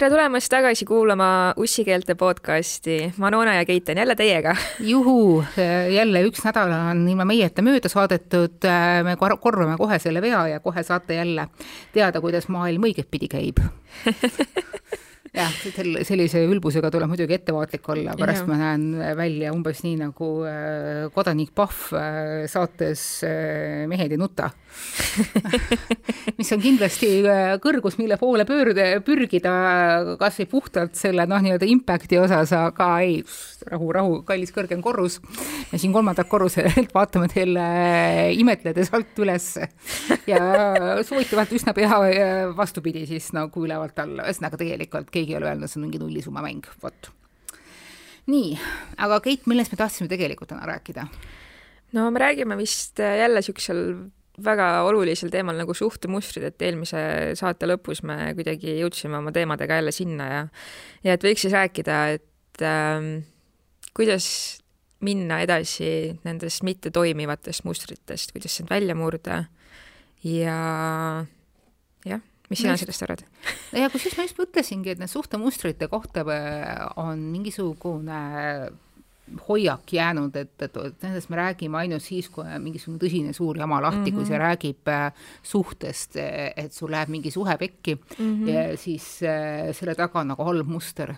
tere tulemast tagasi kuulama ussikeelte podcasti. Manona ja Keit on jälle teiega. juhu, jälle üks nädal on ilma meieta mööda saadetud. me korvame kohe selle vea ja kohe saate jälle teada, kuidas maailm õigetpidi käib jah, sellise ülbusega tuleb muidugi ettevaatlik olla, pärast ma näen välja umbes nii nagu äh, kodanik Pahv äh, saates äh, Mehed ei nuta. Mis on kindlasti kõrgus, mille poole pöörde, pürgida kas või puhtalt selle noh, nii-öelda impact'i osas, aga ei, rahu, rahu, kallis kõrgem korrus. me siin kolmandalt korruselt vaatame teile imetledes alt üles. Ja soovitavalt üsna pea vastupidi siis nagu ülevalt alla, ühesõnaga tegelikult keegi ei ole öelnud, see on mingi nullisumma mäng, vot. nii, aga Keit, millest me tahtsime tegelikult täna rääkida? no me räägime vist jälle niisugusel väga olulisel teemal nagu suhtemustrid, et eelmise saate lõpus me kuidagi jõudsime oma teemadega jälle sinna ja ja et võiks siis rääkida, et ähm, kuidas minna edasi nendest mittetoimivatest mustritest, kuidas sind välja murda ja jah mis sina sellest arvad? ja kusjuures ma just mõtlesingi, et need suhtemustrite kohta on mingisugune hoiak jäänud, et, et, et nendest me räägime ainult siis, kui on mingisugune tõsine suur jama lahti mm, -hmm. kui see mhm. räägib äh, suhtest, et sul läheb mingi suhe pekki mm -hmm. ja siis äh, selle taga on nagu halb muster.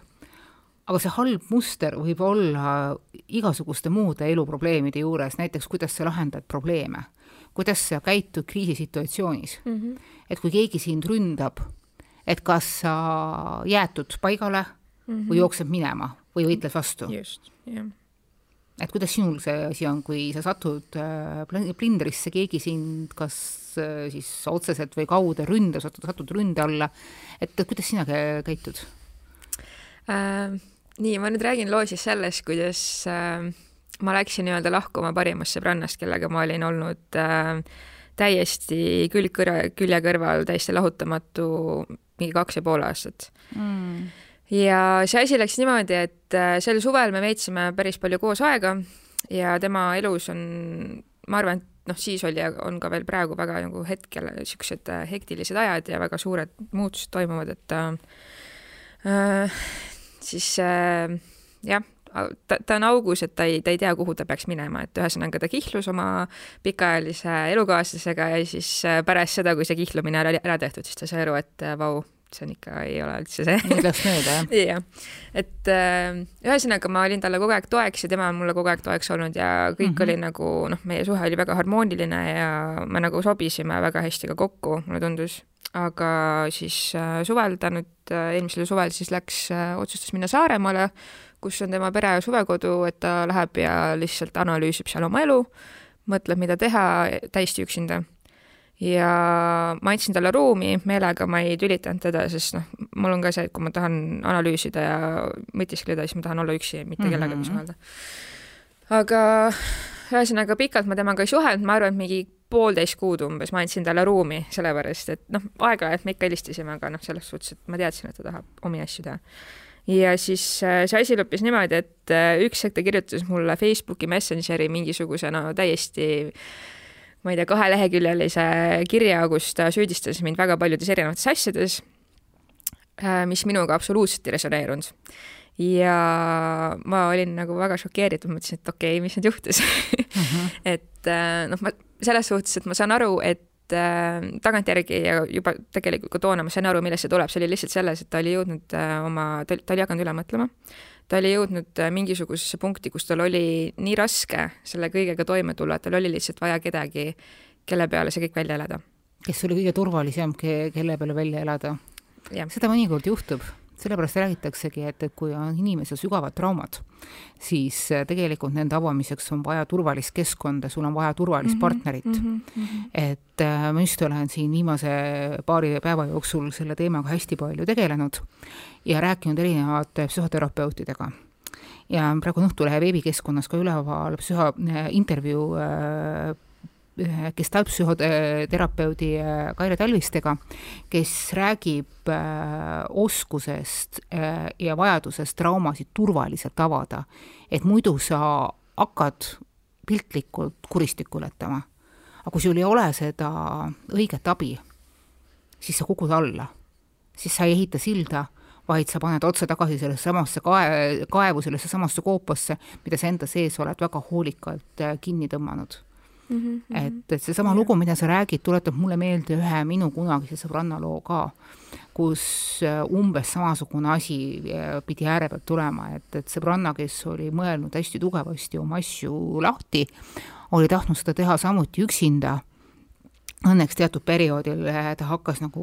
aga see halb muster võib olla igasuguste muude eluprobleemide juures, näiteks kuidas sa lahendad probleeme kuidas sa käitud kriisisituatsioonis mm. -hmm. et kui keegi sind ründab, et kas sa jäätud paigale mm -hmm. või jooksed minema või võitled vastu. just, jah et kuidas sinul see asi on, kui sa satud äh, plindrisse, keegi sind kas äh, siis otseselt või kaude ründa, satud, satud ründe alla, et kuidas sina käitud äh,? nii, ma nüüd räägin loo siis sellest, kuidas äh, ma läksin nii-öelda lahkuma parimast sõbrannast, kellega ma olin olnud äh, täiesti külg kõrva, külje kõrval, täiesti lahutamatu mingi kaks ja pool aastat mm. ja see asi läks niimoodi, et äh, sel suvel me veetsime päris palju koos aega ja tema elus on, ma arvan, et noh, siis oli ja on ka veel praegu väga nagu hetkel niisugused äh, hektilised ajad ja väga suured muutused toimuvad, et äh, äh siis äh, jah, ta, ta on augus, et ta ei, ta ei tea, kuhu ta peaks minema, et ühesõnaga ta kihlus oma pikaajalise elukaaslasega ja siis äh, pärast seda, kui see kihlumine oli ära tehtud, siis ta sai aru, et äh, vau, see on ikka, ei ole üldse see. nüüd läks mööda, jah? jah, et äh, ühesõnaga ma olin talle kogu aeg toeks ja tema on mulle kogu aeg toeks olnud ja kõik mm -hmm. oli nagu noh, meie suhe oli väga harmooniline ja me nagu sobisime väga hästi ka kokku, mulle tundus aga siis suvel, ta nüüd eelmisel suvel siis läks otsustas minna Saaremaale kus on tema pere suvekodu, et ta läheb ja lihtsalt analüüsib seal oma elu, mõtleb, mida teha täiesti üksinda. ja ma andsin talle ruumi, meelega ma ei tülitanud teda, sest noh, mul on ka see, et kui ma tahan analüüsida ja mõtiskleda, siis ma tahan olla üksi, mitte kellegagi mm -hmm. suhelda. aga ühesõnaga pikalt ma temaga ei suhelnud, ma arvan, et mingi poolteist kuud umbes ma andsin talle ruumi, sellepärast et noh, aeg-ajalt me ikka helistasime, aga noh, selles suhtes, et ma teadsin, et ta tahab omi asju teha ja siis äh, see asi lõppes niimoodi, et äh, üks hetk ta kirjutas mulle Facebooki Messengeri mingisuguse no täiesti ma ei tea, kaheleheküljelise kirja, kus ta süüdistas mind väga paljudes erinevates asjades, äh, mis minuga absoluutselt ei resoneerunud. ja ma olin nagu väga šokeeritud, mõtlesin, et okei okay,, mis nüüd juhtus uh. -huh. et noh, ma selles suhtes, et ma saan aru, et et äh, tagantjärgi ja juba tegelikult ka toona ma sain aru, millest see tuleb, see oli lihtsalt selles, et ta oli jõudnud äh, oma, ta oli hakanud üle mõtlema, ta oli jõudnud äh, mingisugusesse punkti, kus tal oli nii raske selle kõigega toime tulla, et tal oli lihtsalt vaja kedagi, kelle peale see kõik välja elada. kes oli kõige turvalisem, kelle peale välja elada? seda mõnikord juhtub sellepärast räägitaksegi, et, et kui on inimesel sügavad traumad, siis äh, tegelikult nende avamiseks on vaja turvalist keskkonda, sul on vaja turvalist mm -hmm, partnerit mm. -hmm. et äh, ma just olen siin viimase paari päeva jooksul selle teemaga hästi palju tegelenud ja rääkinud erinevate psühhoterapeutidega ja praegu on Õhtulehe veebikeskkonnas ka üleval psühho-, äh, intervjuu äh, gestaltpsühhoterapeudi äh, Kaire Talvistega, kes räägib äh, oskusest äh, ja vajadusest traumasid turvaliselt avada. et muidu sa hakkad piltlikult kuristikku ületama. aga kui sul ei ole seda õiget abi, siis sa kukud alla. siis sa ei ehita silda, vaid sa paned otse tagasi sellesse samasse kae-, kaevu, sellesse samasse koopasse, mida sa enda sees oled väga hoolikalt kinni tõmmanud mm. -hmm. et, et seesama lugu, mida sa räägid, tuletab mulle meelde ühe minu kunagise sõbranna loo ka, kus äh, umbes samasugune asi äh, pidi ääre pealt tulema, et, et sõbranna, kes oli mõelnud hästi tugevasti oma asju lahti, oli tahtnud seda teha samuti üksinda õnneks teatud perioodil eh, ta hakkas nagu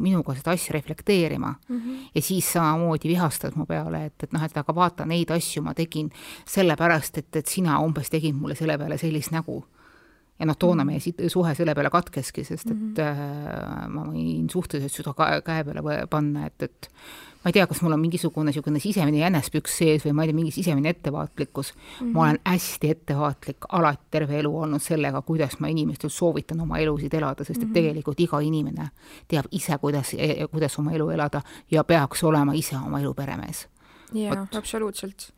minuga seda asja reflekteerima mm -hmm. ja siis samamoodi vihastas mu peale, et, et noh, et aga vaata, neid asju ma tegin sellepärast, et, et sina umbes tegid mulle selle peale sellist nägu. Ja noh, toona meie suhe selle peale katkeski, sest et mm -hmm. ma võin suhteliselt süda käe peale panna, et, et ma ei tea, kas mul on mingisugune niisugune sisemine jänespüks sees või ma ei tea, mingi sisemine ettevaatlikkus mm. -hmm. ma olen hästi ettevaatlik alati terve elu olnud sellega, kuidas ma inimestel soovitan oma elusid elada, sest et -hmm. tegelikult iga inimene teab ise, kuidas, kuidas oma elu elada ja peaks olema ise oma elu peremees. jaa, absoluutselt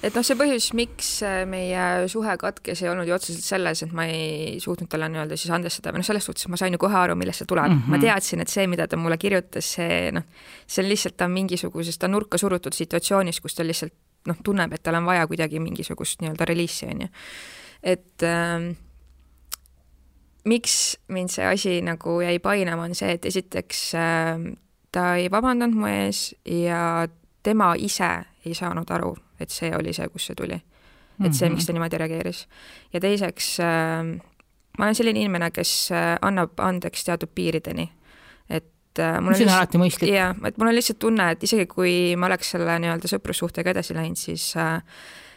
et noh, see põhjus, miks äh, meie suhe katkes, ei olnud ju otseselt selles, et ma ei suutnud talle nii-öelda siis andestada või noh, selles suhtes ma sain ju kohe aru, millest see tuleb mm. -hmm. ma teadsin, et see, mida ta mulle kirjutas, see noh, see on lihtsalt, ta on mingisuguses, ta on nurka surutud situatsioonis, kus ta lihtsalt noh, tunneb, et tal on vaja kuidagi mingisugust nii-öelda reliisi, on ju. et äh, miks mind see asi nagu jäi painama, on see, et esiteks äh, ta ei vabandanud mu ees ja tema ise ei saanud aru et see oli see, kust see tuli. et see, miks ta mhm. niimoodi reageeris. ja teiseks äh,, ma olen selline inimene, kes äh, annab andeks teatud piirideni. et äh, mul on see on alati mõistlik. jaa, et mul on lihtsalt tunne, et isegi kui ma oleks selle nii-öelda sõprussuhtega edasi läinud, siis äh,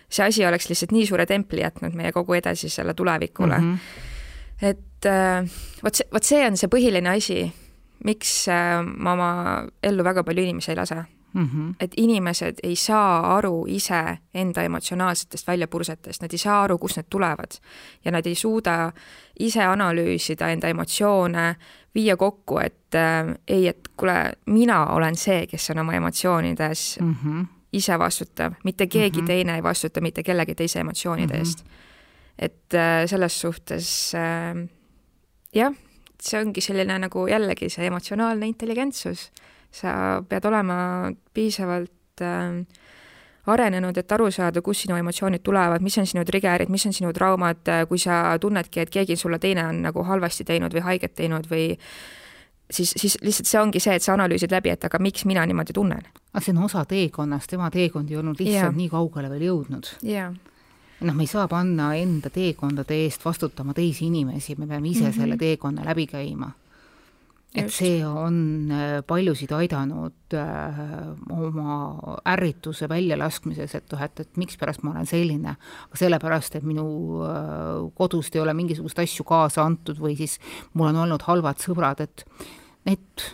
see asi oleks lihtsalt nii suure templi jätnud meie kogu edasisele tulevikule mm. -hmm. et vot see, vot see on see põhiline asi, miks ma oma ellu väga palju inimesi ei lase mm. -hmm. et inimesed ei saa aru ise enda emotsionaalsetest väljapursetest, nad ei saa aru, kust need tulevad. ja nad ei suuda ise analüüsida enda emotsioone, viia kokku, et äh, ei, et kuule, mina olen see, kes on oma emotsioonides mm -hmm. ise vastutav, mitte keegi mm -hmm. teine ei vastuta mitte kellegi teise emotsioonide mm -hmm. eest. et äh, selles suhtes äh, jah, see ongi selline nagu jällegi see emotsionaalne intelligentsus sa pead olema piisavalt äh, arenenud, et aru saada, kust sinu emotsioonid tulevad, mis on sinu trigger'id, mis on sinu traumad, äh, kui sa tunnedki, et keegi sulle teine on nagu halvasti teinud või haiget teinud või siis, siis lihtsalt see ongi see, et sa analüüsid läbi, et aga miks mina niimoodi tunnen. aga see on osa teekonnast, tema teekond ei olnud lihtsalt yeah. nii kaugele veel jõudnud yeah. noh, me ei saa panna enda teekondade eest vastutama teisi inimesi, me peame ise mm -hmm. selle teekonna läbi käima et see on äh, paljusid aidanud äh, oma ärrituse väljalaskmises, et noh, et, et mikspärast ma olen selline, aga sellepärast, et minu äh, kodust ei ole mingisugust asju kaasa antud või siis mul on olnud halvad sõbrad, et need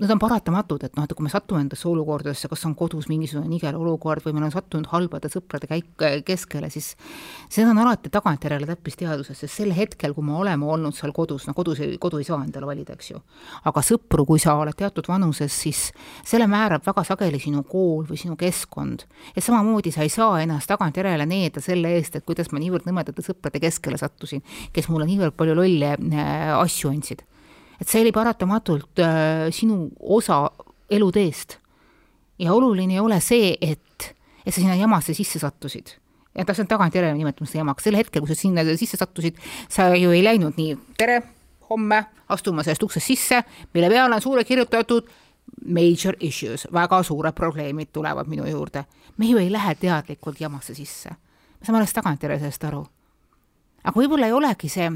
need on paratamatud, et noh, et kui me satume endasse olukordadesse, kas on kodus mingisugune nigel olukord või me oleme sattunud halbade sõprade käik-, keskele, siis see on alati tagantjärele täppisteaduses, sest sel hetkel, kui me oleme olnud seal kodus, no kodus kodu ei saa endale valida, eks ju. aga sõpru, kui sa oled teatud vanuses, siis selle määrab väga sageli sinu kool või sinu keskkond. ja samamoodi sa ei saa ennast tagantjärele needa selle eest, et kuidas ma niivõrd nõmedate sõprade keskele sattusin, kes mulle niivõrd palju lolle äh, asju andsid et see oli paratamatult äh, sinu osa eluteest. ja oluline ei ole see, et, et sa sinna jamasse sisse sattusid. ja ta, see on tagantjärele nimetamist jamaks, sel hetkel, kui sa sinna sisse sattusid, sa ju ei läinud nii, tere, homme astuma sellest uksest sisse, mille peale on suure kirjutatud major issues, väga suured probleemid tulevad minu juurde. me ju ei lähe teadlikult jamasse sisse. me saame alles tagantjärele sellest aru. aga võib-olla ei olegi see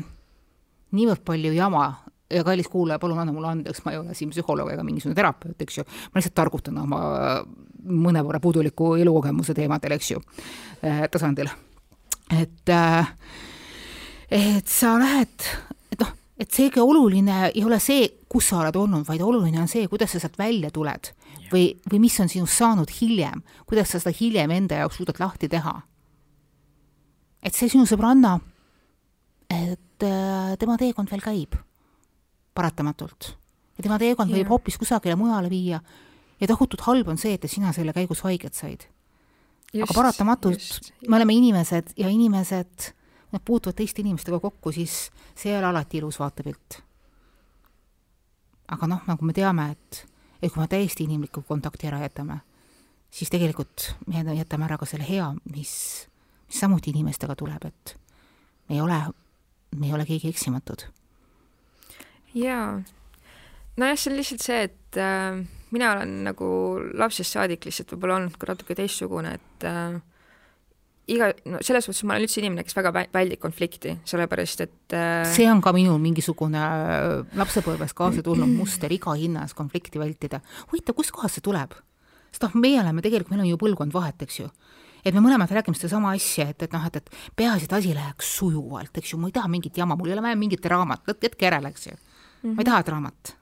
niivõrd palju jama ja kallis kuulaja, palun anna mulle andeks, ma ei ole siin psühholoog ega mingisugune terapeut, eks ju, ma lihtsalt targutan oma mõnevõrra puuduliku elukogemuse teemadel, eks ju, äh, tasandil. et, äh, et sa lähed, et noh, et seegi oluline ei ole see, kus sa oled olnud, vaid oluline on see, kuidas sa sealt välja tuled. Või, või mis on sinust saanud hiljem, kuidas sa seda hiljem enda jaoks suudad lahti teha. et see sinu sõbranna, et äh, tema teekond veel käib paratamatult. ja tema teekond võib hoopis kusagile mujale viia ja tohutult halb on see, et sina selle käigus haiget said. aga paratamatult me oleme inimesed ja inimesed, nad puutuvad teiste inimestega kokku, siis see ei ole alati ilus vaatepilt. aga noh, nagu me teame, et et kui me täiesti inimliku kontakti ära jätame, siis tegelikult me jätame ära ka selle hea, mis, mis samuti inimestega tuleb, et me ei ole, me ei ole keegi eksimatud. Jaa, nojah, see on lihtsalt see, et äh, mina olen nagu lapsest saadik lihtsalt võib-olla olnud ka natuke teistsugune, et äh, iga, no selles suhtes ma olen üldse inimene, kes väga väldib konflikti, sellepärast et äh... see on ka minul mingisugune äh, lapsepõlves kaasa tulnud muster iga hinna eest konflikti vältida. huvitav, kustkohast see tuleb? sest noh, meie oleme tegelikult, meil on ju põlvkond vahet, eks ju. Et me mõlemad räägime sedasama asja, et, et noh, et, et peaasi, et asi läheks sujuvalt, eks ju, ma ei taha mingit jama, mul ei ole vaja mingit raamatut, jätke järele, eks ju mm. -hmm. ma ei taha draamat.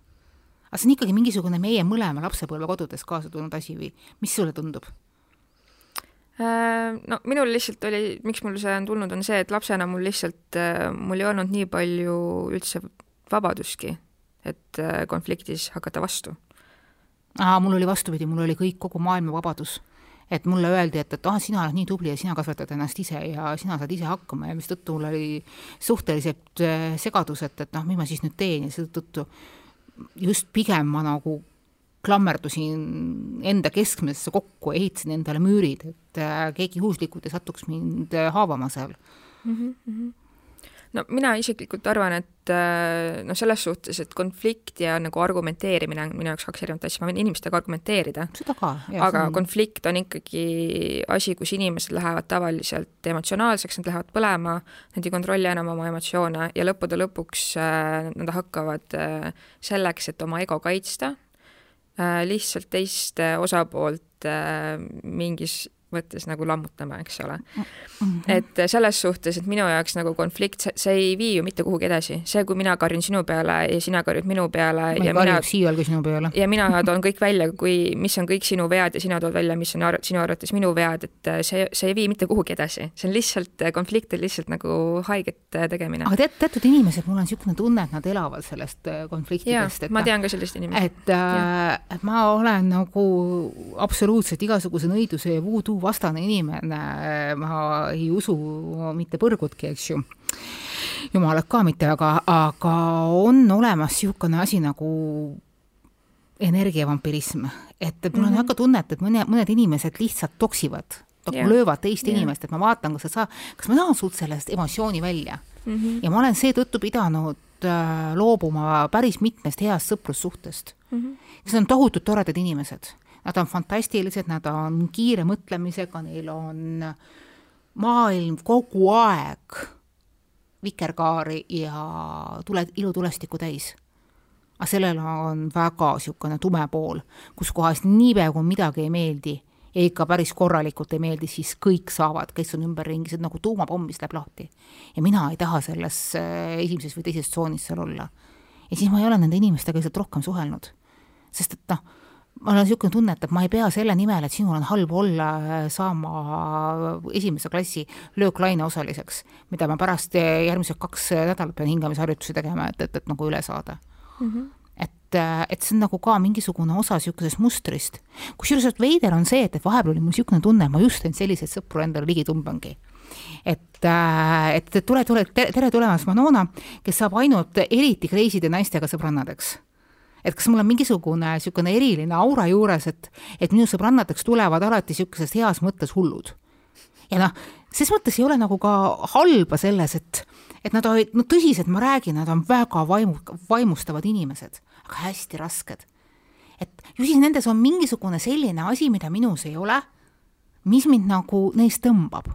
aga see on ikkagi mingisugune meie mõlema lapsepõlve kodudes kaasa tulnud asi või mis sulle tundub? Äh, no minul lihtsalt oli, miks mul see on tulnud, on see, et lapsena mul lihtsalt, äh, mul ei olnud nii palju üldse vabadustki, et äh, konfliktis hakata vastu. aa, mul oli vastupidi, mul oli kõik, kogu maailma vabadus et mulle öeldi, et, et ah, sina oled nii tubli ja sina kasvatad ennast ise ja sina saad ise hakkama ja mistõttu mul oli suhteliselt äh, segadus, et, et noh, mis ma siis nüüd teen ja seetõttu just pigem ma nagu klammerdusin enda keskmesse kokku, ehitasin endale müürid, et äh, keegi juhuslikult ei satuks mind äh, haavama seal mm. -hmm no mina isiklikult arvan, et äh, noh, selles suhtes, et konflikt ja nagu argumenteerimine on minu jaoks kaks erinevat asja, ma võin inimestega argumenteerida. seda ka. aga on... konflikt on ikkagi asi, kus inimesed lähevad tavaliselt emotsionaalseks, nad lähevad põlema, nad ei kontrolli enam oma emotsioone ja lõppude lõpuks äh, nad hakkavad äh, selleks, et oma ego kaitsta lihtsalt teist osapoolt mingis mõttes nagu lammutama, eks ole mm. -hmm. et selles suhtes, et minu jaoks nagu konflikt, see ei vii ju mitte kuhugi edasi, see, kui mina karjun sinu peale ja sina karjud minu peale ma ei ja mina siialgi sinu peale. ja mina toon kõik välja, kui, mis on kõik sinu vead ja sina tood välja, mis on ar sinu arvates minu vead, et see, see ei vii mitte kuhugi edasi, see on lihtsalt, konflikt on lihtsalt nagu haiget tegemine. aga tead, teatud inimesed, mul on niisugune tunne, et nad elavad sellest äh, konfliktidest. ma tean ka sellist inimest. et, äh, et ma olen nagu absoluutselt igasuguse nõiduse ja voodoo vastane inimene, ma ei usu mitte põrgutki, eks ju jumalat ka mitte, aga, aga on olemas niisugune asi nagu energiavampirism, et, et mul on mm -hmm. väga tunne, et, mõne, mõned inimesed lihtsalt toksivad, yeah. löövad teist yeah. inimest, et ma vaatan, kas sa saad, kas ma saan sult sellest emotsiooni välja mm. -hmm. ja ma olen seetõttu pidanud äh, loobuma päris mitmest heast sõprussuhtest mm. -hmm. Need on tohutult toredad inimesed Nad on fantastilised, nad on kiire mõtlemisega, neil on maailm kogu aeg vikerkaari ja tule, ilutulestikku täis. aga sellel on väga niisugune tume pool, kus kohas niipea, kui midagi ei meeldi ja ikka päris korralikult ei meeldi, siis kõik saavad, kes on ümberringi, see on nagu tuumapomm, mis läheb lahti. ja mina ei taha selles äh, esimeses või teises tsoonis seal olla. ja siis ma ei ole nende inimestega lihtsalt rohkem suhelnud. sest et noh, mul on niisugune tunne, et, et ma ei pea selle nimel, et sinul on halb olla, saama esimese klassi lööklaine osaliseks, mida ma pärast äh, järgmised kaks nädalat pean hingamisharjutusi tegema, et, et, et nagu üle saada mm. -hmm et, äh, et see on nagu ka mingisugune osa niisugusest mustrist. kusjuures, et veider on see, et, et vahepeal oli mul niisugune tunne, ma just end selliseid sõpru endale ligi tõmbangi. et, et, et tule, tule, tere tulemast, Manona, kes saab ainult eriti kreiside naistega sõbrannadeks et kas mul on mingisugune niisugune eriline aura juures, et, et minu sõbrannadeks tulevad alati niisuguses heas mõttes hullud. ja noh, ses mõttes ei ole nagu ka halba selles, et, et nad olid, no tõsiselt ma räägin, nad on väga vaimu, vaimustavad inimesed, aga hästi rasked. et ju siis nendes on mingisugune selline asi, mida minus ei ole, mis mind nagu neist tõmbab.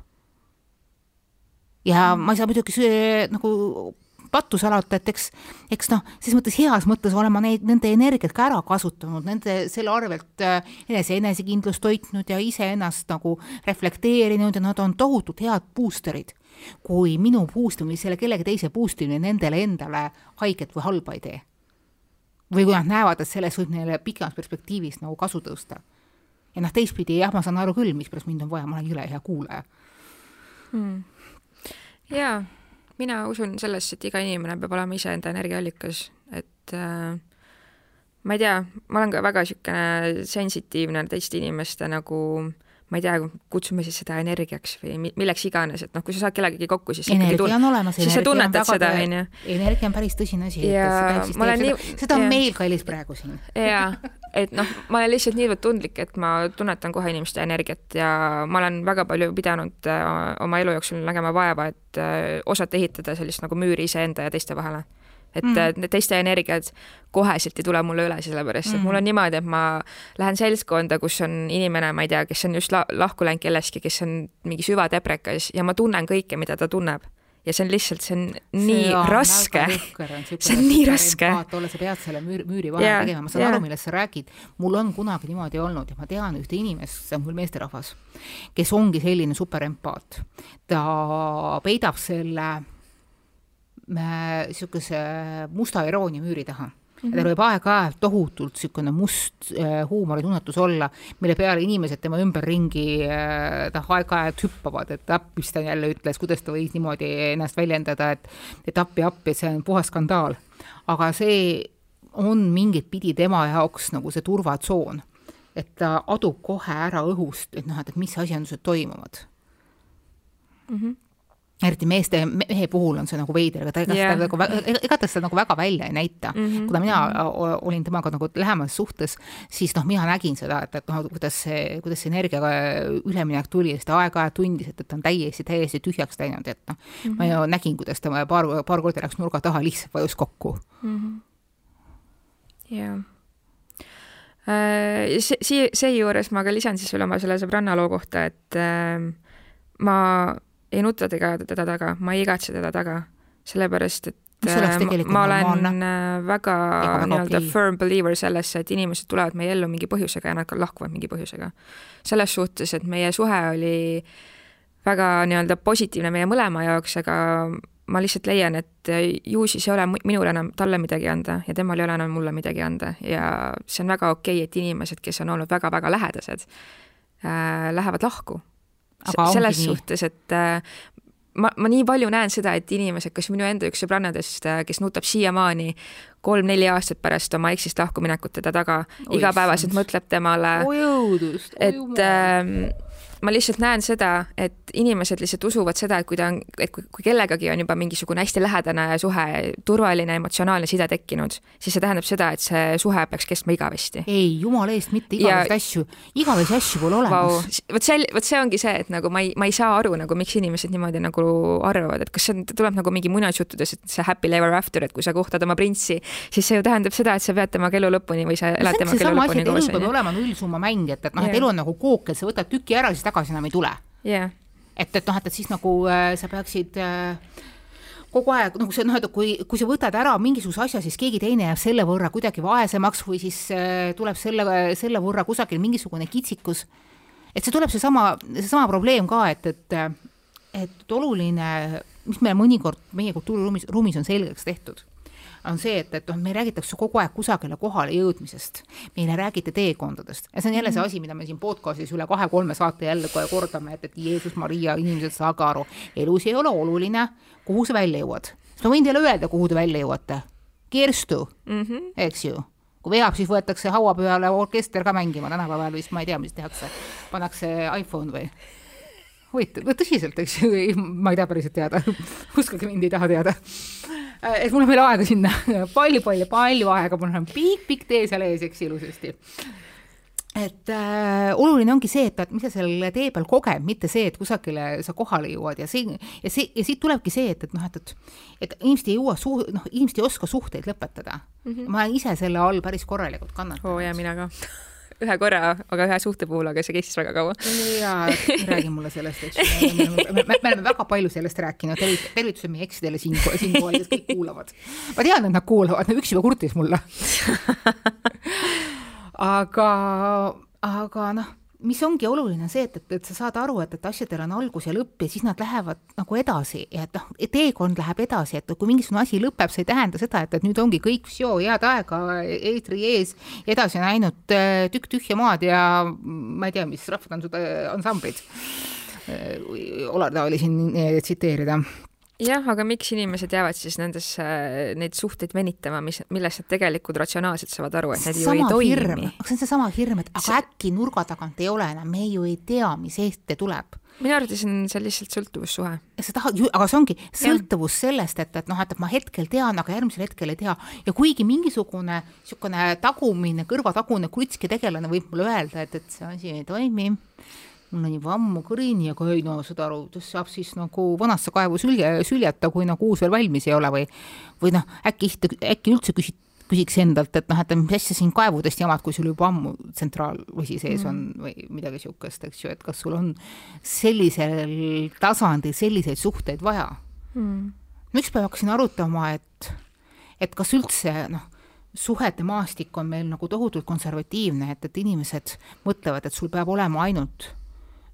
ja ma ei saa muidugi nagu pattu salata, et eks, eks noh, selles mõttes heas mõttes olen ma neid, nende energiat ka ära kasutanud, nende, selle arvelt äh, enese enesekindlust hoidnud ja iseennast nagu reflekteerinud ja nad on tohutult head booster'id. kui minu boost imine, selle kellegi teise boost imine nendele endale haiget või halba ei tee. või kui nad näevad, et sellest võib neile pikemas perspektiivis nagu kasu tõusta. ja noh, teistpidi jah, ma saan aru küll, mispärast mind on vaja, ma olen jõle hea kuulaja hmm.. jaa mina usun sellesse, et iga inimene peab olema iseenda energiaallikas, et äh, ma ei tea, ma olen ka väga niisugune sensitiivne teiste inimeste nagu ma ei tea, kutsume siis seda energiaks või milleks iganes, et noh, kui sa saad kellegagi kokku, siis energia tun-, on olemas, siis sa tunnetad seda, onju. energia on päris tõsine asi, et seda eksisteerib, seda, seda on ja, meil kallis praegu siin. jaa, et noh, ma olen lihtsalt niivõrd tundlik, et ma tunnetan kohe inimeste energiat ja ma olen väga palju pidanud äh, oma elu jooksul nägema vaeva, et äh, osata ehitada sellist nagu müüri iseenda ja teiste vahele. et mm. need teiste energiad koheselt ei tule mulle üle, sellepärast et mm. mul on niimoodi, et ma lähen seltskonda, kus on inimene, ma ei tea, kes on just la lahku läinud kellestki, kes on mingi süvadeprekas ja ma tunnen kõike, mida ta tunneb ja see on lihtsalt, see on nii see on raske. see on nii raske. olla, sa pead selle müür, müüri vahele yeah, tegema, ma saan yeah. aru, millest sa räägid. mul on kunagi niimoodi olnud ja ma tean ühte inimest, see on küll meesterahvas, kes ongi selline superempaat. ta peidab selle niisuguse äh, musta iroonia müüri taha Mm -hmm. tal võib aeg-ajalt tohutult niisugune must äh, huumoritunnetus olla, mille peale inimesed tema ümberringi äh, noh, aeg-ajalt hüppavad, et appi, mis ta jälle ütles, kuidas ta võis niimoodi ennast väljendada, et et appi-appi, et see on puhas skandaal. aga see on mingit pidi tema jaoks nagu see turvatsoon, et ta adub kohe ära õhust, et noh, et mis asjandused toimuvad mm. -hmm eriti meeste, mehe puhul on see nagu veider, aga ta ega yeah. seda nagu, ega ta seda nagu väga välja ei näita mm. -hmm. kuna mina olin temaga nagu lähemas suhtes, siis noh, mina nägin seda, et, et noh, kuidas see, kuidas see energiaga üleminek tuli, sest ta aeg-ajalt tundis, et, et ta on täiesti, täiesti tühjaks läinud, et noh mm, -hmm. ma ju nägin, kuidas ta paar, paar korda läks nurga taha, lihtsalt vajus kokku. -hmm. jah äh, see, seejuures ma ka lisan siis veel oma selle sõbranna loo kohta, et äh, ma ei nuta teda, teda taga, ma ei igatse teda taga, sellepärast et äh, ma olen äh, väga nii-öelda firm believer sellesse, et inimesed tulevad meie ellu mingi põhjusega ja nad ka lahkuvad mingi põhjusega. selles suhtes, et meie suhe oli väga nii-öelda positiivne meie mõlema jaoks, aga ma lihtsalt leian, et ju siis ei ole minul enam talle midagi anda ja temal ei ole enam mulle midagi anda. Ja see on väga okei okay,, et inimesed, kes on olnud väga-väga lähedased äh,, lähevad lahku selles suhtes, et äh, ma, ma nii palju näen seda, et inimesed, kas minu enda üks sõbrannadest, äh, kes nutab siiamaani kolm-neli aastat pärast oma eksist lahkuminekut teda taga, igapäevaselt mõtleb temale, et äh, ma lihtsalt näen seda, et inimesed lihtsalt usuvad seda, et kui ta on, et kui, kui kellegagi on juba mingisugune hästi lähedane suhe, turvaline emotsionaalne side tekkinud, siis see tähendab seda, et see suhe peaks kestma igavesti. ei, jumala eest, mitte igavesi ja... asju, igavesi asju pole olemas. vot see, vot see ongi see, et nagu ma ei, ma ei saa aru nagu, miks inimesed niimoodi nagu arvavad, et kas see on, tuleb nagu mingi muinasjuttudest, et see happy ever after, et kui sa kohtad oma printsi, siis see ju tähendab seda, et sa pead temaga elu lõpuni või sa elad temaga elu lõpuni koos. elu peab olema nullsumma mäng, et, et noh, et elu on nagu kook, et sa võtad tüki ära, siis tagasi enam ei tule. Yeah.. et, et noh, et, et siis nagu äh, sa peaksid äh, kogu aeg nagu see noh, et kui, kui sa võtad ära mingisuguse asja, siis keegi teine jääb selle võrra kuidagi vaesemaks või siis äh, tuleb selle, selle võrra kusagil mingisugune kitsikus. et see tuleb seesama, seesama probleem ka, et, et, et oluline, mis meil mõnikord meie kultuuriruumis, ruumis on selgeks tehtud on see, et, et noh, meil räägitakse kogu aeg kusagile kohale jõudmisest, meile räägiti teekondadest ja see on jälle see mhm. asi, mida me siin podcast'is üle kahe-kolme saate jälle kohe kordame, et, et Jeesus, Maria, inimesed, saage aru, elus ei ole oluline, kuhu sa välja jõuad. sest ma võin teile öelda, kuhu te välja jõuate. Kirstu mm, -hmm. eks ju kui veab, siis võetakse haua peale orkester ka mängima, tänapäeval vist ma ei tea, mis tehakse, pannakse iPhone või? Huvitav, tõsiselt, eks ju, ma ei taha päriselt teada. Uskuge mind, ei taha teada. Et mul on veel aega sinna. Palju-palju-palju aega, mul on. Pikk-pikk tee seal ees, eks ilusasti. Et äh, oluline ongi see, et, et mis sa seal tee peal koged, mitte see, et kusagile sa kohale jõuad. Ja see ja see ja siit tulebki see, et, et noh, et, et et inimesed ei jõua suu-, noh, inimesed ei oska suhteid lõpetada. Mm. -hmm. ma olen ise selle all päris korralikult kannatanud. oo oh, ja mina ka ühe korra, aga ühe suhte puhul, aga see kestis väga kaua. jaa, räägi mulle sellest, eks ju. me oleme väga palju sellest rääkinud, tervitused meie eksidele siin, siinkohal, kes kõik kuulavad. ma tean, et nad kuulavad, üks juba kurtis mulle aga, aga noh mis ongi oluline, see, et, et, et sa saad aru, et, et asjadel on algus ja lõpp ja siis nad lähevad nagu edasi ja et noh, teekond läheb edasi, et kui mingisugune asi lõpeb, see ei tähenda seda, et, et nüüd ongi kõik, head aega eetri ees, edasi on ainult äh, tükk tühja maad ja ma ei tea, mis rahvatantsude ansamblid. Äh, Olar Taali siin äh, tsiteerida jah, aga miks inimesed jäävad siis nendesse, neid suhteid venitama, mis, millest nad tegelikult ratsionaalselt saavad aru, et need ju ei toimi. see on seesama hirm, et aga see... äkki nurga tagant ei ole enam, me ju ei tea, mis ette tuleb minu arvates on see lihtsalt sõltuvussuhe. sa tahad, aga see ongi sõltuvus ja. sellest, et, et noh, et ma hetkel tean, aga järgmisel hetkel ei tea ja kuigi mingisugune niisugune tagumine, kõrvatagune krutski tegelane võib mulle öelda, et, et see asi ei toimi, mul on juba ammu kõrini, aga ei no saad aru, saab siis nagu vanasse kaevu sülje, süljata, kui nagu uus veel valmis ei ole või või noh, äkki, äkki üldse küsid küsiks endalt, et noh, et mis asja siin kaevudest jamad, kui sul juba ammu tsentraalvesi sees mm. on või midagi niisugust, eks ju, et kas sul on sellisel tasandil selliseid suhteid vaja mm.. üks päev hakkasin arutama, et, et kas üldse noh, suhete maastik on meil nagu tohutult konservatiivne, et, et inimesed mõtlevad, et sul peab olema ainult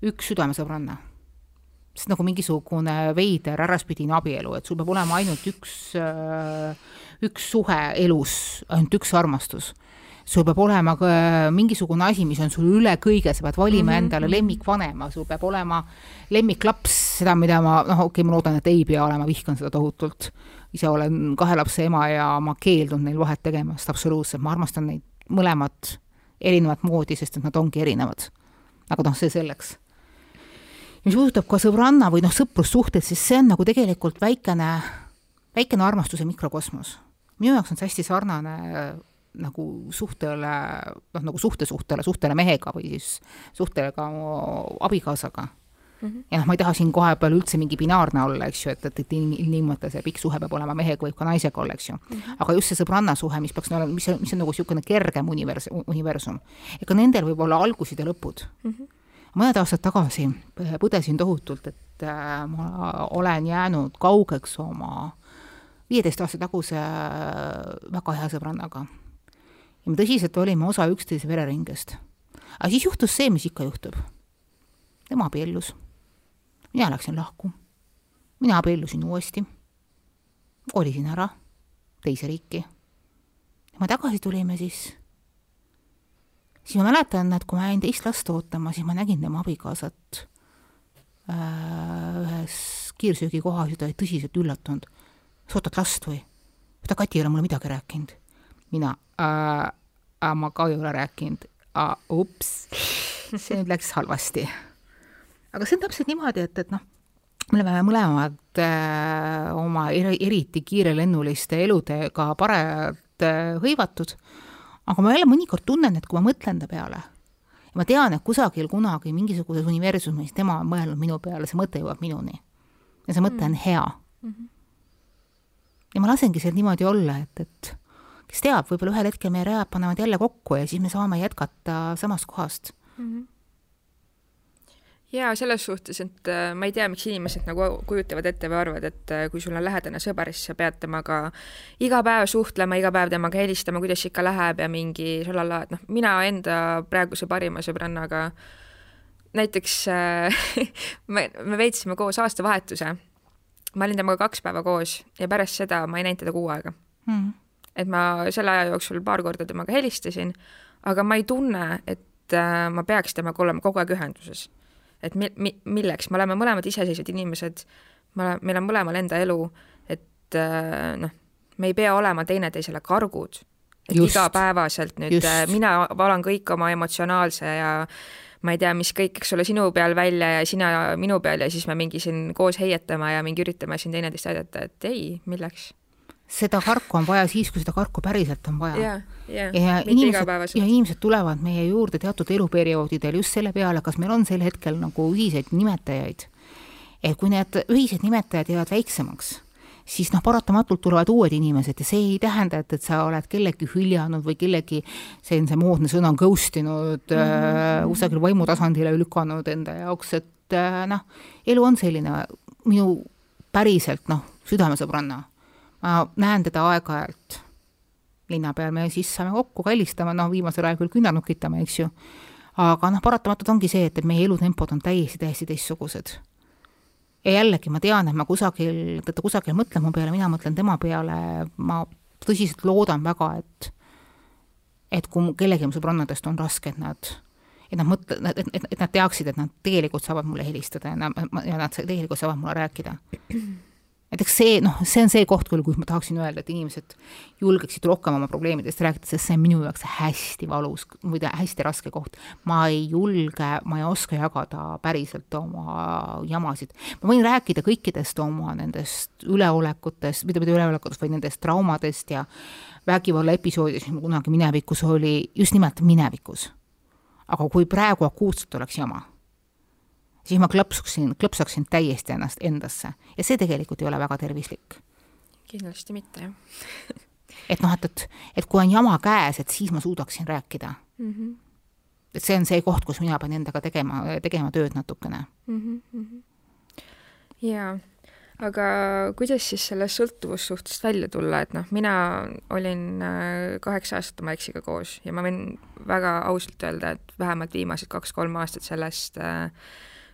üks südamesõbranna see on nagu mingisugune veider äraspidine abielu, et sul peab olema ainult üks, äh, üks suhe elus, ainult üks armastus. sul peab olema ka mingisugune asi, mis on sul üle kõige, sa pead valima mm -hmm. endale lemmikvanema, sul peab olema lemmiklaps, seda, mida ma, noh, okei okay,, ma loodan, et ei pea olema, vihkan seda tohutult. ise olen kahe lapse ema ja ma keeldun neil vahet tegemast absoluutselt, ma armastan neid mõlemat erinevat moodi, sest et nad ongi erinevad. aga noh, see selleks mis puudutab ka sõbranna või noh, sõprussuhteid, siis see on nagu tegelikult väikene, väikene armastuse mikrokosmos. minu jaoks on see hästi sarnane äh, nagu suhtele, noh nagu suhtesuhtele, suhtele mehega või siis suhtele ka abikaasaga Mm -hmm. ja noh, ma ei taha siin kohe peal üldse mingi binaarne olla, eks ju, et, et, et ilmtingimata see pikk suhe peab olema mehega, võib ka naisega olla, eks ju mm. -hmm. aga just see sõbranna suhe, mis peaks olema, mis on, mis on nagu niisugune kergem univers-, universum. ega nendel võib olla algused ja lõpud mm. -hmm mõned aastad tagasi põdesin tohutult, et äh, ma olen jäänud kaugeks oma viieteist aasta taguse äh, väga hea sõbrannaga. ja me tõsiselt olime osa üksteise vereringest. aga siis juhtus see, mis ikka juhtub. tema abiellus, mina läksin lahku, mina abiellusin uuesti, kolisin ära teise riiki. ja me tagasi tulime siis siis ma mäletan, et kui ma jäin teist last ootama, siis ma nägin tema abikaasat äh, ühes kiirsöögikohas ja ta oli tõsiselt üllatunud. sa ootad last või? ta Kati ei ole mulle midagi rääkinud. mina äh,, äh, ma ka ei ole rääkinud äh,, ups, see nüüd läks halvasti. aga see on täpselt niimoodi, et, et noh, me oleme mõlemad äh, oma eriti kiirelennuliste eludega parajalt äh, hõivatud aga ma jälle mõnikord tunnen, et kui ma mõtlen ta peale ja ma tean, et kusagil kunagi mingisuguses universumis tema on mõelnud minu peale, see mõte jõuab minuni. ja see mõte on mm. hea mm. -hmm. ja ma lasengi seal niimoodi olla, et, et kes teab, võib-olla ühel hetkel meie read panevad jälle kokku ja siis me saame jätkata samast kohast mm. -hmm jaa, selles suhtes, et äh, ma ei tea, miks inimesed nagu kujutavad ette või arvavad, et äh, kui sul on lähedane sõber, siis sa pead temaga iga päev suhtlema, iga päev temaga helistama, kuidas ikka läheb ja mingi šalala, et noh, mina enda praeguse parima sõbrannaga näiteks äh, me, me veetsime koos aastavahetuse. ma olin temaga kaks päeva koos ja pärast seda ma ei näinud teda kuu aega. Mm.. et ma selle aja jooksul paar korda temaga helistasin, aga ma ei tunne, et ma peaks temaga olema kogu aeg ühenduses et mi-, mi-, milleks, me oleme mõlemad iseseisvad inimesed, me, meil on mõlemal enda elu, et äh, noh, me ei pea olema teineteisele kargud, et just, igapäevaselt nüüd just. Äh, mina valan kõik oma emotsionaalse ja ma ei tea, mis kõik, eks ole, sinu peal välja ja sina minu peal ja siis me mingi siin koos heietame ja mingi üritame siin teineteist aidata, et ei, milleks seda karku on vaja siis, kui seda karku päriselt on vaja yeah,. Yeah, ja inimesed, ja inimesed tulevad meie juurde teatud eluperioodidel just selle peale, kas meil on sel hetkel nagu ühiseid nimetajaid. et kui need ühised nimetajad jäävad väiksemaks, siis noh, paratamatult tulevad uued inimesed ja see ei tähenda, et, et sa oled kellegi hüljanud või kellegi, see on see moodne sõna, ghost inud mm -hmm. äh, kusagil vaimutasandile lükanud enda jaoks, et äh, noh, elu on selline, minu päriselt noh, südamesõbranna ma näen teda aeg-ajalt linna peal, me siis saame kokku, kallistame, noh, viimasel ajal küll küünal nokitame, eks ju, aga noh, paratamatult ongi see, et, et meie elutempod on täiesti, täiesti teistsugused. ja jällegi ma tean, et ma kusagil, ta kusagil mõtleb mu peale, mina mõtlen tema peale, ma tõsiselt loodan väga, et et kui kellelgi mu sõbrannadest on raske, et nad et nad mõtle-, et, et, et nad teaksid, et nad tegelikult saavad mulle helistada ja nad, ja nad tegelikult saavad mulle rääkida näiteks see, noh, see on see koht küll, kus ma tahaksin öelda, et inimesed julgeksid rohkem oma probleemidest rääkida, sest see on minu jaoks hästi valus, muide hästi raske koht. ma ei julge, ma ei oska jagada päriselt oma jamasid. ma võin rääkida kõikidest oma nendest üleolekutest, mitte mitte üleolekutest, vaid nendest traumadest ja vägivallaepisoodidest, mis mul kunagi minevikus oli, just nimelt minevikus. aga kui praegu akuutselt oleks jama siis ma klõpsuksin, klõpsaksin täiesti ennast endasse ja see tegelikult ei ole väga tervislik. kindlasti mitte, jah et noh, et, et, et kui on jama käes, et siis ma suudaksin rääkida mm. -hmm. et see on see koht, kus mina pean endaga tegema, tegema tööd natukene mm. -hmm. jaa, aga kuidas siis sellest sõltuvussuhtest välja tulla, et noh, mina olin äh, kaheksa aastat oma eksiga koos ja ma võin väga ausalt öelda, et vähemalt viimased kaks-kolm aastat sellest äh,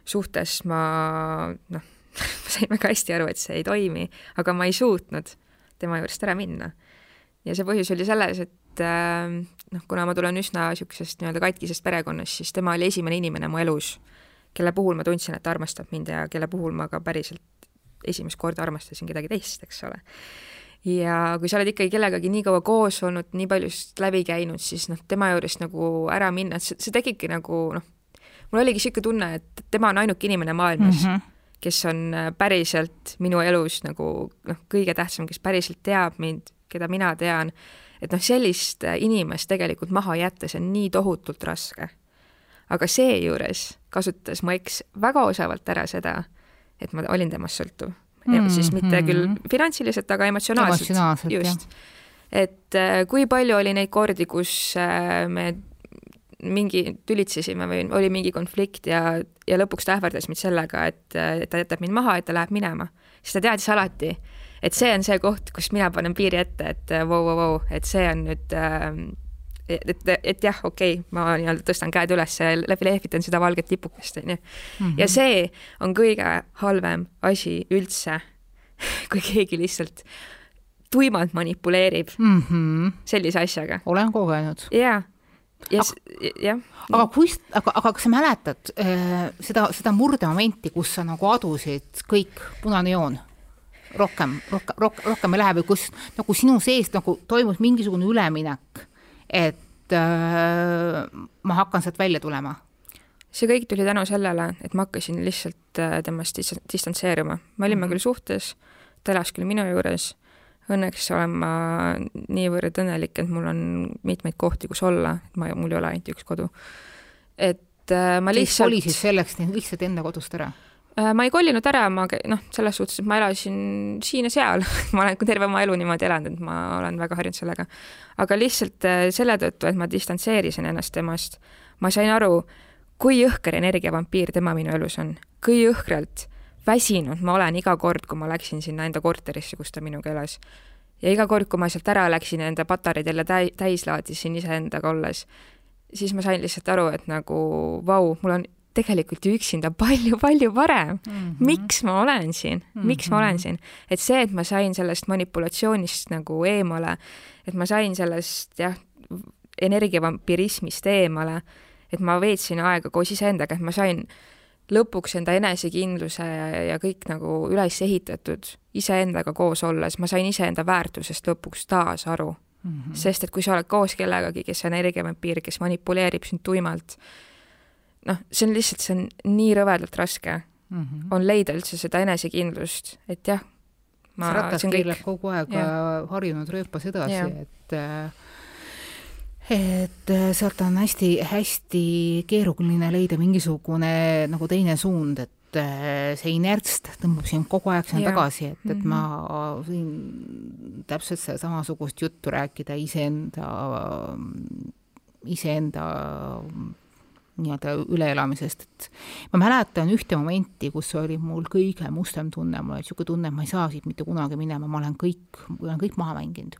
suhtes ma noh, ma sain väga hästi aru, et see ei toimi, aga ma ei suutnud tema juurest ära minna. ja see põhjus oli selles, et äh, noh, kuna ma tulen üsna niisugusest nii-öelda katkisest perekonnast, siis tema oli esimene inimene mu elus, kelle puhul ma tundsin, et ta armastab mind ja kelle puhul ma ka päriselt esimest korda armastasin kedagi teist, eks ole. ja kui sa oled ikkagi kellegagi nii kaua koos olnud, nii paljust läbi käinud, siis noh, tema juurest nagu ära minna, et see, see tekibki nagu noh, mul oligi niisugune tunne, et tema on ainuke inimene maailmas mm, -hmm. kes on äh, päriselt minu elus nagu noh, kõige tähtsam, kes päriselt teab mind, keda mina tean, et noh, sellist äh, inimest tegelikult maha jätta, see on nii tohutult raske. aga seejuures kasutas mu eks väga osavalt ära seda, et ma olin temast sõltuv mm. -hmm. siis mitte küll finantsiliselt, aga emotsionaalselt, emotsionaalselt. just. et äh, kui palju oli neid kordi, kus me mingi, tülitsesime või oli mingi konflikt ja, ja lõpuks ta ähvardas mind sellega, et, ta jätab mind maha, et ta läheb minema. siis ta teadis alati, et see on see koht, kus mina panen piiri ette, et vau, vau, vau, et see on nüüd äh, et, et, et jah, okei okay,, ma nii-öelda tõstan käed üles ja läbi lehvitan seda valget lipukest, onju. ja mhm. see on kõige halvem asi üldse, kui keegi lihtsalt tuimalt manipuleerib mm -hmm. sellise asjaga. olen kogenud. jaa ja jah. aga kust, aga, aga kas sa mäletad äh, seda, seda murdemomenti, kus sa nagu adusid kõik, punane joon? rohkem, rohkem, rohkem, rohkem ei lähe või kus nagu sinu sees nagu toimus mingisugune üleminek, et äh, ma hakkan sealt välja tulema? see kõik tuli tänu sellele, et ma hakkasin lihtsalt äh, temast distantseeruma. me olime mm -hmm. küll suhtes, ta elas küll minu juures õnneks olen ma niivõrd õnnelik, et mul on mitmeid kohti, kus olla, ma, mul ei ole ainult üks kodu. et äh, ma lihtsalt kolisid selleks lihtsalt enda kodust ära? äh,? ma ei kolinud ära, ma noh, selles suhtes, et ma elasin siin ja seal ma olen terve oma elu niimoodi elanud, et ma olen väga harjunud sellega. aga lihtsalt äh, selle tõttu, et ma distantseerisin ennast temast, ma sain aru, kui jõhker energiavampiir tema minu elus on, kui jõhkralt väsinud ma olen iga kord, kui ma läksin sinna enda korterisse, kus ta minuga elas. ja iga kord, kui ma sealt ära läksin ja enda patareid jälle täi-, täis laadisin iseendaga olles, siis ma sain lihtsalt aru, et nagu vau, mul on tegelikult ju üksinda palju-palju parem mm. -hmm. miks ma olen siin mm, -hmm. miks ma olen mhm. siin? et see, et ma sain sellest manipulatsioonist nagu eemale, et ma sain sellest jah, energiavampirismist eemale, et ma veetsin aega koos iseendaga, et ma sain lõpuks enda enesekindluse ja, ja kõik nagu üles ehitatud iseendaga koos olles, ma sain iseenda väärtusest lõpuks taas aru mm. -hmm. sest et kui sa oled koos kellegagi, kes on energiavampiir, kes manipuleerib sind tuimalt, noh, see on lihtsalt, see on nii rõvedalt raske mm, -hmm. on leida üldse seda enesekindlust, et jah, ma, see ratas keerleb kogu aeg ja. harjunud rööpas edasi, et äh, et äh, sealt on hästi-hästi keeruline leida mingisugune nagu teine suund, et äh, see inerts tõmbab sind kogu aeg sinna tagasi, et, et ma võin täpselt samasugust juttu rääkida iseenda, iseenda nii-öelda üleelamisest, et ma mäletan ühte momenti, kus oli mul kõige mustem tunne, mul oli niisugune tunne, et ma ei saa siit mitte kunagi minema, ma olen kõik, ma olen kõik maha mänginud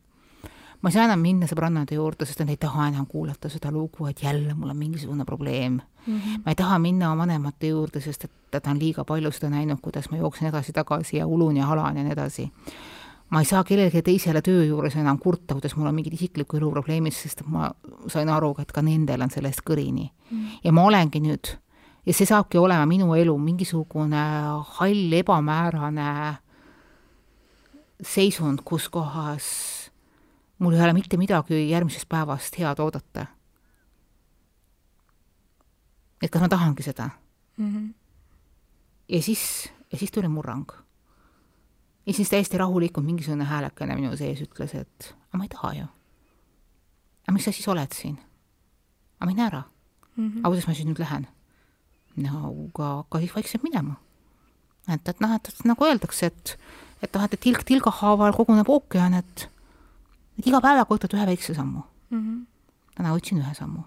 ma ei saa enam minna sõbrannade juurde, sest nad ei taha enam kuulata seda lugu, et jälle mul on mingisugune probleem mm. -hmm. ma ei taha minna oma vanemate juurde, sest et nad on liiga palju seda näinud, kuidas ma jooksen edasi-tagasi ja ulun ja halan ja nii edasi. ma ei saa kellelegi teisele töö juures enam kurta, kuidas mul on mingid isikliku elu probleemid, sest ma sain aru, et ka nendel on sellest kõrini mm. ja ma olengi nüüd ja see saabki olema minu elu mingisugune hall, ebamäärane seisund, kus kohas mul ei ole mitte midagi järgmisest päevast head oodata. et kas ma tahangi seda mm. -hmm. ja siis, ja siis tuli murrang. ja siis täiesti rahulikult mingisugune häälekene minu sees ütles, et aga ma ei taha ju. aga miks sa siis oled siin? aga mine ära mm. -hmm. aga kuidas ma siis nüüd lähen? no aga hakka siis vaikselt minema. et, et noh, et, nagu öeldakse, et, et noh, et tilk tilga haaval koguneb ookean, et et iga päevaga võtad ühe väikse sammu mm. -hmm. täna võtsin ühe sammu,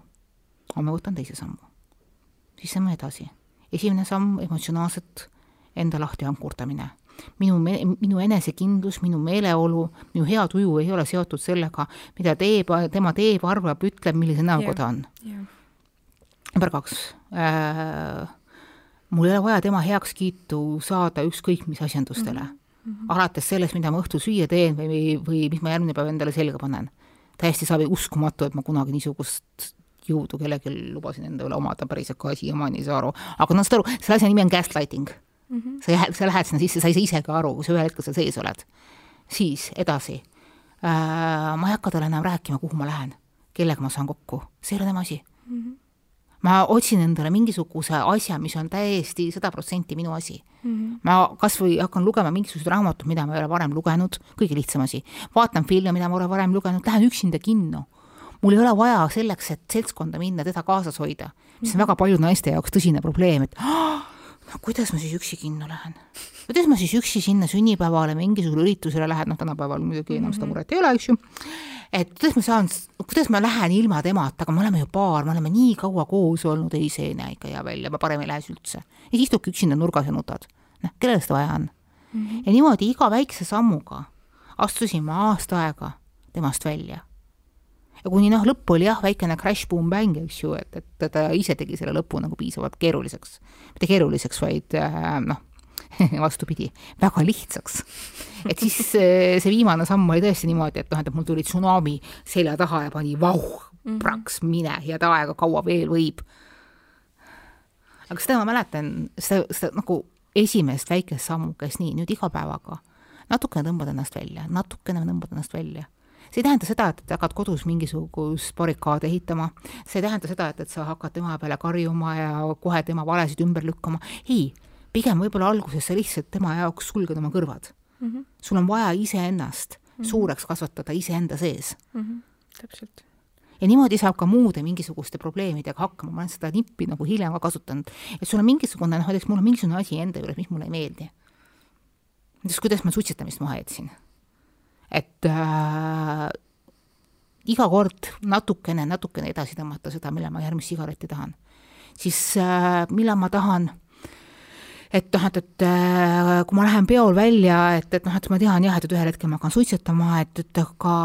homme võtan teise sammu. siis lähme edasi. esimene samm, emotsionaalselt enda lahti ankurdamine. minu, minu enesekindlus, minu meeleolu, minu hea tuju ei ole seotud sellega, mida teeb, tema teeb, arvab, ütleb, millise näoga Jah. ta on. jah, number kaks äh,, mul ei ole vaja tema heakskiitu saada ükskõik mis asjandustele mm. -hmm. Alates sellest, mida ma õhtul süüa teen või, või mis ma järgmine päev endale selga panen. täiesti saab uskumatu, et ma kunagi niisugust jõudu kellelgi lubasin enda üle omada, päriselt ka siiamaani ei saa aru. aga no saad aru, selle asja nimi on gaslighting mm. -hmm. sa lähed, sa lähed sinna sisse, sa ei saa ise ka aru, kui sa ühel hetkel seal sees oled. siis edasi äh,, ma ei hakka talle enam rääkima, kuhu ma lähen, kellega ma saan kokku, see ei ole tema asi ma otsin endale mingisuguse asja, mis on täiesti sada protsenti minu asi mm. -hmm. ma kas või hakkan lugema mingisuguseid raamatuid, mida ma ei ole varem lugenud, kõige lihtsam asi. vaatan filme, mida ma olen varem lugenud, lähen üksinda kinno. mul ei ole vaja selleks, et seltskonda minna, teda kaasas hoida, mis on väga paljude naiste jaoks tõsine probleem, et no kuidas ma siis üksi kinno lähen? kuidas ma siis üksi sinna sünnipäevale, mingisugusele üritusele lähen, noh, tänapäeval muidugi enam seda muret ei ole, eks ju, et kuidas ma saan, kuidas ma lähen ilma temata, aga me oleme ju paar, me oleme nii kaua koos olnud, ei, see ei näe ikka hea välja, ma parem ei lähe siis üldse. ja siis istudki üksinda nurgas ja nutad. noh, kellele seda vaja on mm? -hmm. ja niimoodi iga väikse sammuga astusin ma aasta aega temast välja. ja kuni noh, lõpp oli jah, väikene crash, boom, bang, eks ju, et, et ta ise tegi selle lõpu nagu piisavalt keeruliseks. mitte keeruliseks, vaid äh, noh, vastupidi, väga lihtsaks. et siis see, see viimane samm oli tõesti niimoodi, et noh, et mul tuli tsunami selja taha ja pani vauh, praks, mine, head aega, kaua veel võib. aga seda ma mäletan, seda, seda nagu esimest väikest sammu käis nii, nüüd iga päevaga. Natukene tõmbad ennast välja, natukene tõmbad ennast välja. See ei tähenda seda, et hakkad kodus mingisugust barrikaade ehitama, see ei tähenda seda, et, et sa hakkad tema peale karjuma ja kohe tema valesid ümber lükkama, ei, pigem võib-olla alguses sa lihtsalt tema jaoks sulged oma kõrvad mm. -hmm. sul on vaja iseennast mm -hmm. suureks kasvatada iseenda sees mm. -hmm. täpselt. ja niimoodi saab ka muude mingisuguste probleemidega hakkama, ma olen seda nippi nagu hiljem ka kasutanud, et sul on mingisugune, noh näiteks mul on mingisugune asi enda juures, mis mulle ei meeldi. näiteks kuidas ma suitsetamist maha jätsin. et äh, iga kord natukene, natukene edasi tõmmata seda, millal ma järgmist sigaretti tahan. siis äh, millal ma tahan et noh, et, et äh, kui ma lähen peol välja, et, et noh, et ma tean jah, et, et ühel hetkel ma hakkan suitsetama, et, et aga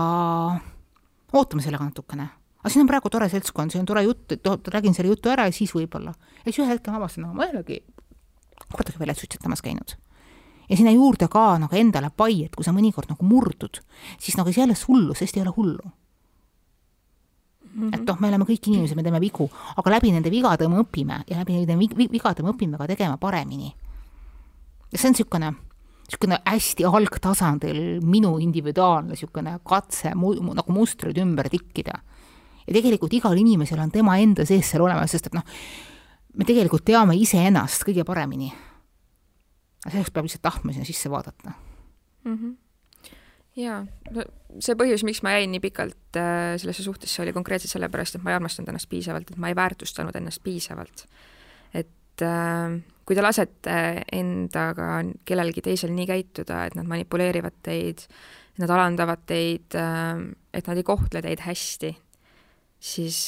ootame sellega natukene. aga siin on praegu tore seltskond, see on tore jutt, et oh, räägin selle jutu ära ja siis võib-olla. ja siis ühel hetkel ma avastan, no ma ei olegi kordagi väljas suitsetamas käinud. ja sinna juurde ka nagu endale pai, et kui sa mõnikord nagu murdud, siis nagu ei ole hullu, sest ei ole hullu Mm -hmm. et noh, me oleme kõik inimesed, me teeme vigu, aga läbi nende vigade me õpime ja läbi nende vigade me õpime ka tegema paremini. ja see on niisugune, niisugune hästi algtasandil minu individuaalne niisugune katse mu, nagu mustrid ümber tikkida. ja tegelikult igal inimesel on tema enda sees seal olemas, sest et noh, me tegelikult teame iseennast kõige paremini. selleks peab lihtsalt tahtma sinna sisse vaadata mm. -hmm jaa, see põhjus, miks ma jäin nii pikalt äh, sellesse suhtesse, oli konkreetselt sellepärast, et ma ei armastanud ennast piisavalt, et ma ei väärtustanud ennast piisavalt. et äh, kui te lasete endaga kellelgi teisel nii käituda, et nad manipuleerivad teid, et nad alandavad teid äh,, et nad ei kohtle teid hästi, siis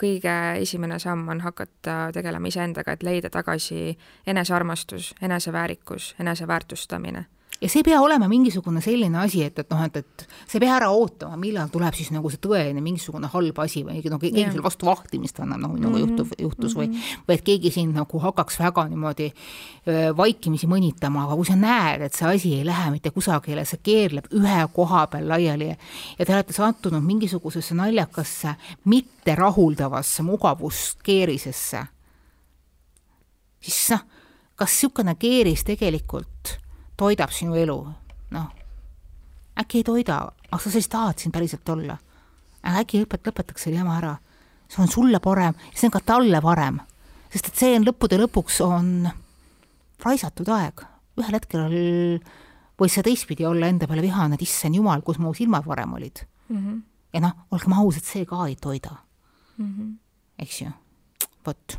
kõige esimene samm on hakata tegelema iseendaga, et leida tagasi enesearmastus, eneseväärikus, eneseväärtustamine ja see ei pea olema mingisugune selline asi, et, et noh, et, et sa ei pea ära ootama, millal tuleb siis nagu see tõeline mingisugune halb asi või no keegi yeah. sul vastu vahtimist annab, nagu minuga mm -hmm. juhtub, juhtus mm -hmm. või, või et keegi sind nagu hakkaks väga niimoodi vaikimisi mõnitama, aga kui sa näed, et see asi ei lähe mitte kusagile, see keerleb ühe koha peal laiali ja te olete sattunud mingisugusesse naljakasse, mitte rahuldavasse mugavuskeerisesse, siis noh, kas niisugune keeris tegelikult toidab sinu elu, noh, äkki ei toida, aga sa siis tahad siin päriselt olla. äkki lõpet-, lõpetaks selle jama ära. see on sulle parem ja see on ka talle parem. sest et see on lõppude lõpuks on raisatud aeg. ühel hetkel võis see teistpidi olla enda peale vihane, et issand jumal, kus mu silmad varem olid mm. -hmm. ja noh, olgem ausad, see ka ei toida mm. -hmm. eks ju, vot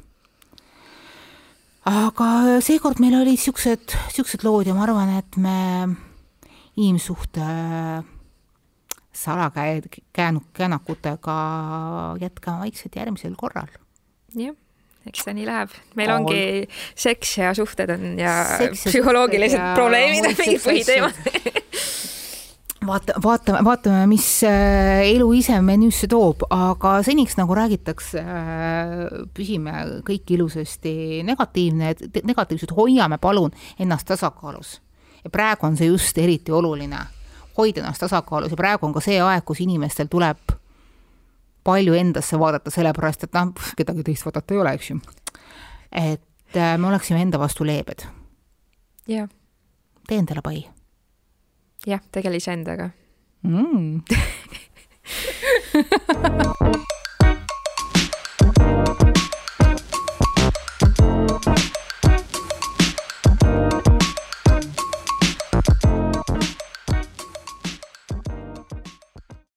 aga seekord meil olid siuksed, siuksed lood ja ma arvan, et me inimsuhte salakäe, käänu-, käänakutega jätkame vaikselt järgmisel korral. jah, eks see nii läheb. meil All. ongi seks ja suhted on ja seks psühholoogilised ja probleemid on mingid põhiteemad vaata, vaatame, vaatame, mis äh, elu ise menüüsse toob, aga seniks nagu räägitakse, äh, püsime kõik ilusasti negatiivne, negatiivsed, hoiame palun ennast tasakaalus. ja praegu on see just eriti oluline, hoida ennast tasakaalus ja praegu on ka see aeg, kus inimestel tuleb palju endasse vaadata, sellepärast et noh, kedagi teist vaadata ei ole, eks ju. et äh, me oleksime enda vastu leebed. jah. tee endale pai jah, tegele iseendaga mm.